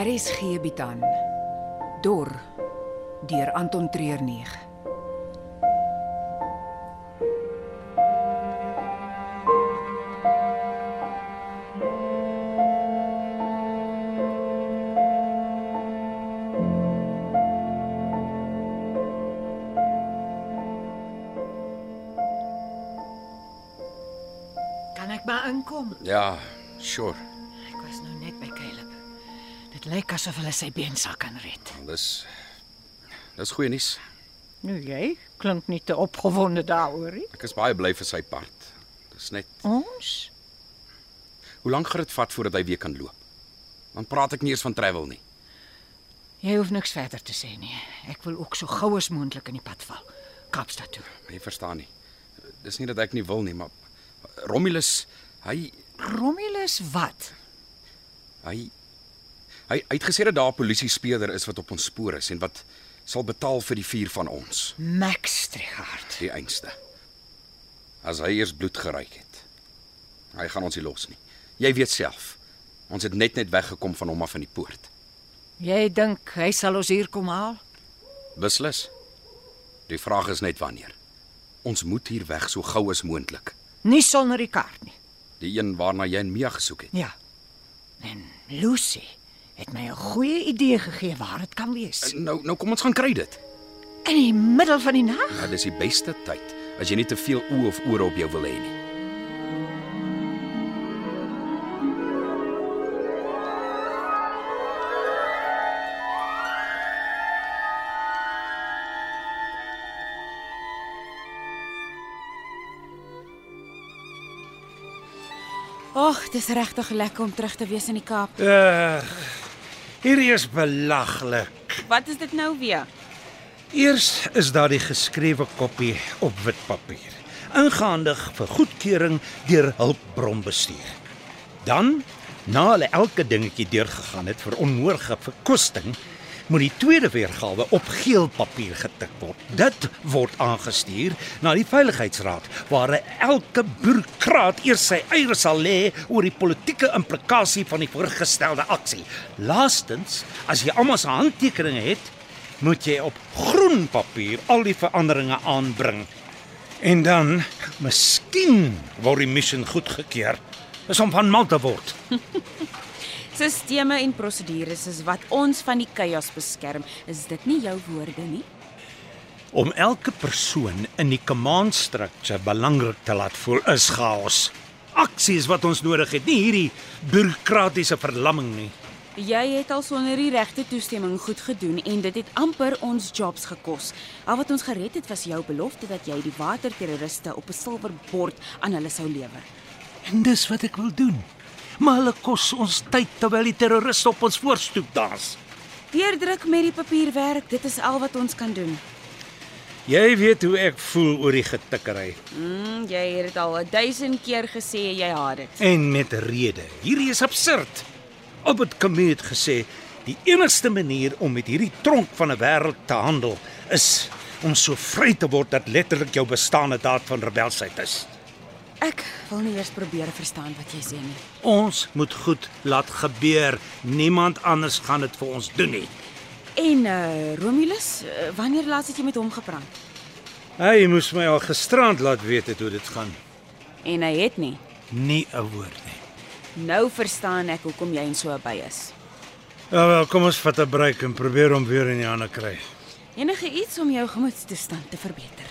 RSG bied aan Dor deur Anton Treurnig. Kan ek maar inkom? Ja, sure. Lyk asof hulle sy beensak kan red. Dis Dis goeie nuus. Nou jy klink nie te opgewonde daaroor nie. Ek is baie bly vir sy part. Dis net Ons? Hoe lank gaan dit vat voordat hy weer kan loop? Dan praat ek nie eers van travel nie. Jy hoef niks verder te sê nie. Ek wil ook so gou as moontlik in die pad val. Kaapstad toe. Jy verstaan nie. Dis nie dat ek nie wil nie, maar Romulus, hy Romulus wat? hy hy, hy het gesê dat daar 'n polisie speurder is wat op ons spoor is en wat sal betaal vir die vier van ons, Max Strigard. die einste. As hy eers bloed geruik het. Hy gaan ons nie los nie. Jy weet self. Ons het net net weggekom van hom af in die poort. Jy dink hy sal ons hier kom haal? Beslis. Die vraag is net wanneer. Ons moet hier weg so gou as moontlik. Nie sonder die kaart nie. Die een waarna jy en Mia gesoek het. Ja. En Lucy het my 'n goeie idee gegee waar dit kan wees. Nou nou kom ons gaan kry dit. In die middel van die nag? Ja, dis die beste tyd as jy nie te veel oë of ore op jou wil hê nie. Ag, dis regtig lekker om terug te wees in die Kaap. Uh, hierdie is belaglik. Wat is dit nou weer? Eers is daar die geskrewe koppie op wit papier, ingehandig vir goedkeuring deur hulpbronbestuur. Dan, na hulle elke dingetjie deurgegaan het vir onnodige verkosting, moet die tweede weergawe op geel papier getik word. Dit word aangestuur na die veiligheidsraad waar elke bureaukraat eers sy eie sal lê oor die politieke implikasie van die voorgestelde aksie. Laastens, as jy almal se handtekeninge het, moet jy op groen papier al die veranderinge aanbring. En dan, miskien word die missie goedgekeur. Dis om van mal te word. Sisteme en prosedures is wat ons van die chaos beskerm. Is dit nie jou woorde nie? Om elke persoon in die command structure belangrik te laat voel is chaos. Aksie is wat ons nodig het, nie hierdie bureaukratiese verlamming nie. Jy het al sonder die regte toestemming goed gedoen en dit het amper ons jobs gekos. Al wat ons gered het was jou belofte dat jy die waterterroriste op 'n silwer bord aan hulle sou lewer. En dis wat ek wil doen. Maar hulle kos ons tyd terwyl die terroriste op ons voorstoep dans. Deurdruk met die papierwerk, dit is al wat ons kan doen. Jy weet hoe ek voel oor die getikkery Mm, jy het dit al 1000 keer gesê jy haat dit. en met rede. Hierdie is absurd. Albert Camus het gesê die enigste manier om met hierdie tronk van 'n wêreld te handel is om so vry te word dat letterlik jou bestaande daad van rebelsheid is. Ek wil nie eers probeer verstaan wat jy sê nie. Ons moet goed laat gebeur. Niemand anders gaan dit vir ons doen nie. En uh Romulus, uh, wanneer laas het jy met hom gepraat? Hy moes my al gisterand laat weet het hoe dit gaan. En hy het nie. Nie 'n woord nie. Nou verstaan ek hoekom jy in so 'n by is. Ja wel, kom ons vat 'n breek en probeer hom weer in die hande kry. Enige iets om jou gemoedstoestand te verbeter.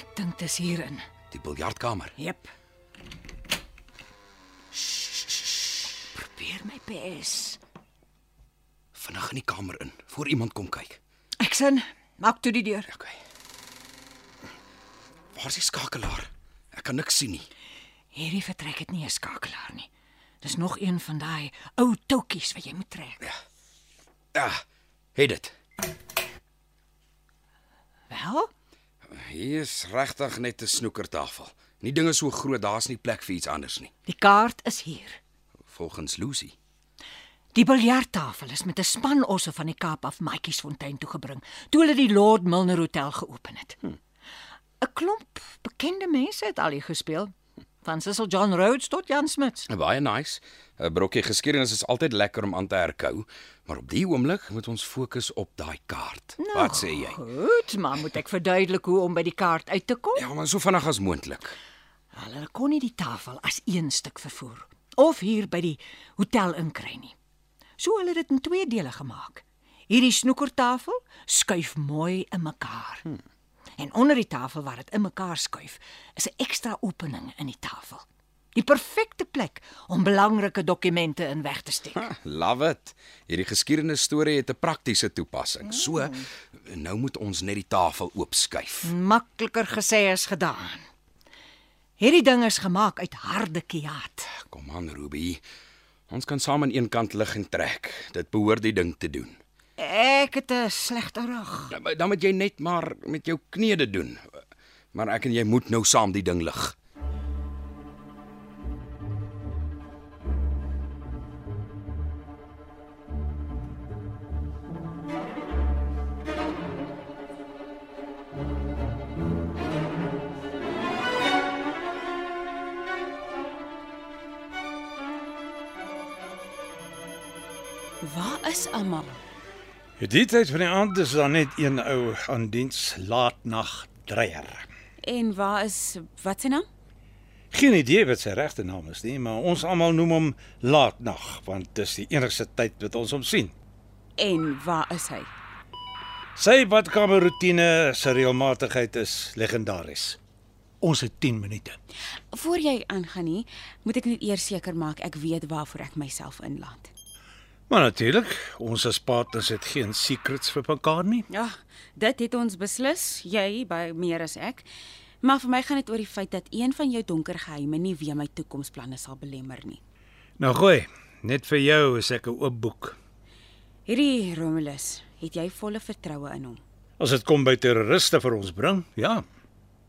Ek dink dis hierin. Die biljartkamer. Jep. Probeer my bes. Vinnig in die kamer in voor iemand kom kyk. Ek sin, maak toe die deur. Okay. Waar is die skakelaar? Ek kan niks sien nie. Hierdie vertrek het nie 'n skakelaar nie. Dis nog een van daai ou toutjies wat jy moet trek. Ja, het dit. Wel? Hier is regtig net 'n snoekertafel. Nie dinge so groot, daar's nie plek vir iets anders nie. Die kaart is hier. Volgens Lucy. Die biljarttafel is met 'n span osse van die Kaap af Matjiesfontein toe gebring toe hulle die Lord Milner Hotel geopen het. 'n Klomp bekende mense het al hier gespeel, van Cecil John Rhodes tot Jan Smuts. Baie nice. 'n Brokkie geskiedenis is altyd lekker om aan te herkou, maar op die oomblik moet ons fokus op daai kaart. Wat sê jy? Goed, maar moet ek verduidelik hoe om by die kaart uit te kom? Ja, maar so vinnig as moontlik. Hulle kon nie die tafel as een stuk vervoer of hier by die hotel inkry nie. So hulle het dit in twee dele gemaak. Hierdie snoekertafel skuif mooi in mekaar. Hmm. En onder die tafel waar dit in mekaar skuif, is 'n ekstra opening in die tafel. Die perfekte plek om belangrike dokumente in weg te steek. Ha, love it. Hierdie geskiedenis storie het 'n praktiese toepassing. So, nou moet ons net die tafel oopskuif. Makliker gesê as gedaan. Hierdie ding is gemaak uit harde kiaat. Kom aan, Ruby. Ons kan saam aan een kant lig en trek. Dit behoort die ding te doen. Ek het 'n slegte rug. Ja, maar Dan moet jy net maar met jou knie dit doen. Maar ek en jy moet nou saam die ding lig. Waar is almal? Die tyd van die aand is daar net een ou aan diens laatnag dreier. En waar is wat se naam? Geen idee wat sy regte naam is nie, maar ons almal noem hom laatnag want dis die enigste tyd wat ons hom sien. En waar is hy? Sy badkamerroetine se reëlmatigheid is legendaries. Ons het 10 minute. Voor jy aangaan nie, moet ek net eers seker maak ek weet waarvoor ek myself inlaat. Maar natuurlik, ons as partners het geen secrets vir mekaar nie. Ja, dit het ons beslis, jy by meer as ek. Maar vir my gaan dit oor die feit dat een van jou donker geheime nie weer my toekomsplanne sal belemmer nie. Nou gooi, net vir jou is ek 'n oop boek. Hierdie Romulus, het jy volle vertroue in hom? As dit kom by terroriste vir ons bring, ja,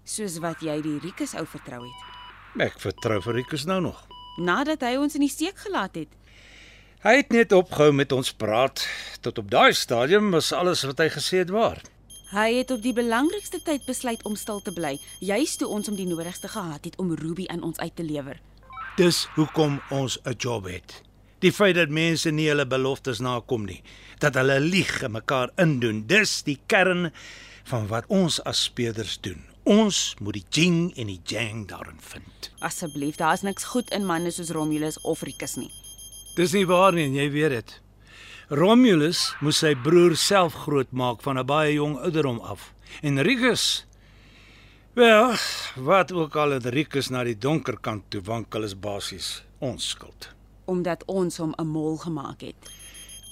Soos wat jy die Rikus ou vertrou het, ek vertrou vir Rikus nou nog. nadat hy ons in die steek gelaat het. Hy het net opgehou met ons praat. Tot op daai stadium was alles wat hy gesê het waar. Hy het op die belangrikste tyd besluit om stil te bly, juis toe ons om die nodigste gehad het om Ruby aan ons uit te lewer. Dis hoekom ons 'n job het. Die feit dat mense nie hulle beloftes nakom nie, dat hulle lieg en mekaar indoen, dis die kern van wat ons as speurders doen. Ons moet die jing en die jang daarin vind. Asseblief, daar's niks goed in manne soos Romulus of Rikus nie. Dis nie waar nie, jy weet dit. Romulus moes sy broer self grootmaak van 'n baie jong ouderdom af. En Rigus Wel, wat ook al het Rikus na die donker kant toe wankel is basies ons skuld. Omdat ons hom 'n mol gemaak het.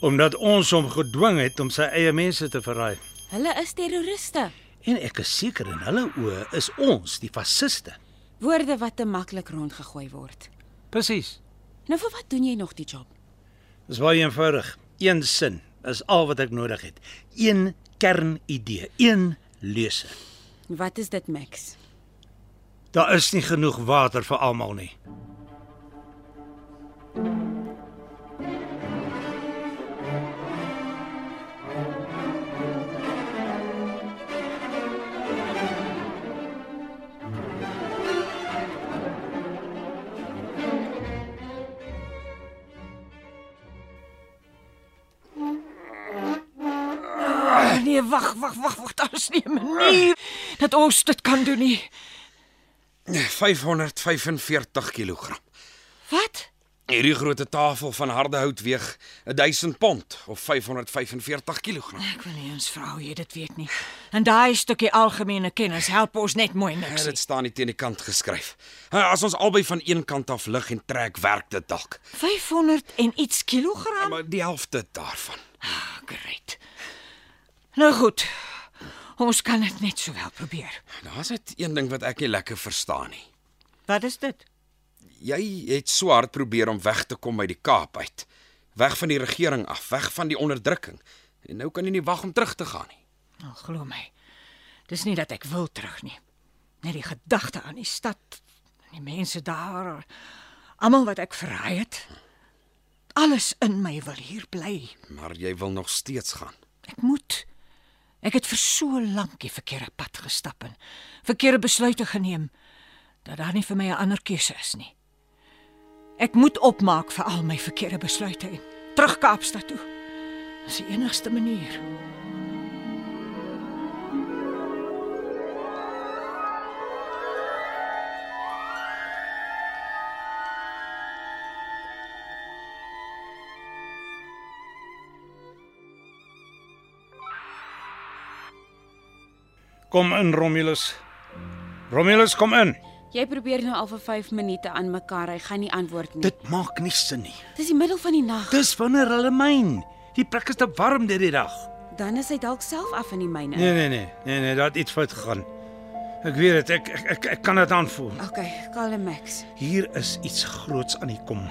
Omdat ons hom gedwing het om sy eie mense te verraai. Hulle is terroriste. En ek is seker in hulle oë is ons die fasiste. Woorde wat te maklik rondgegooi word. Presies. Nou vir wat doen jy nog die job? Dis baie eenvoudig. Een sin is al wat ek nodig het. Een kernidee, een lese. Wat is dit, Max? Daar is nie genoeg water vir almal nie. Wag, wag, wag, wag, daar is nie 'n manier dat ons dit kan doen nie. 545 kg. Wat? Hierdie groot tafel van harde hout weeg 1000 pond of 545 kg. Ek wil nie vra hoe jy dit weet nie. En daai stukkie algemene kennis help ons net mooi Ja, niks. dit staan nie teen die kant geskryf. As ons albei van een kant af lig en trek, werk dit dalk. 500 en iets kilogram. Maar die helfte daarvan. Ah, great. Nou goed. Ons kan dit net sowel probeer. Daar's net een ding wat ek nie lekker verstaan nie. Wat is dit? Jy het so hard probeer om weg te kom uit die Kaap uit. Weg van die regering af, weg van die onderdrukking. En nou kan jy nie wag om terug te gaan nie. Nou, glo my. Dis nie dat ek wil terug nie. Net die gedagte aan die stad, die mense daar, almal wat ek verraai het. Alles in my wil hier bly. Maar jy wil nog steeds gaan. Ek moet. Ek het vir so lank die verkeerde pad gestap en verkeerde besluite geneem dat daar nie vir my 'n ander keuse is nie. Ek moet opmaak vir al my verkeerde besluite en terug Kaapstad toe. Dis die enigste manier. Kom in Romulus. Romulus, kom in. Jy probeer nou al vir 5 minute aan mekaar. Hy gaan nie antwoord nie. Dit maak nie sin nie. Dis die middel van die nag. Dis wanneer hulle myn. Die plek is te warm deur die dag. Dan is hy dalk self af in die myne. Nee nee nee, nee nee, daar het iets fout gegaan. Ek weet dit, ek ek ek, ek kan dit aanvoel. Okay, kalm Max. Hier is iets groots aan die kom.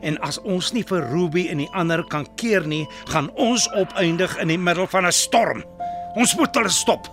En as ons nie vir Ruby en die ander kan keer nie, gaan ons opeindig in die middel van 'n storm. Ons moet hulle stop.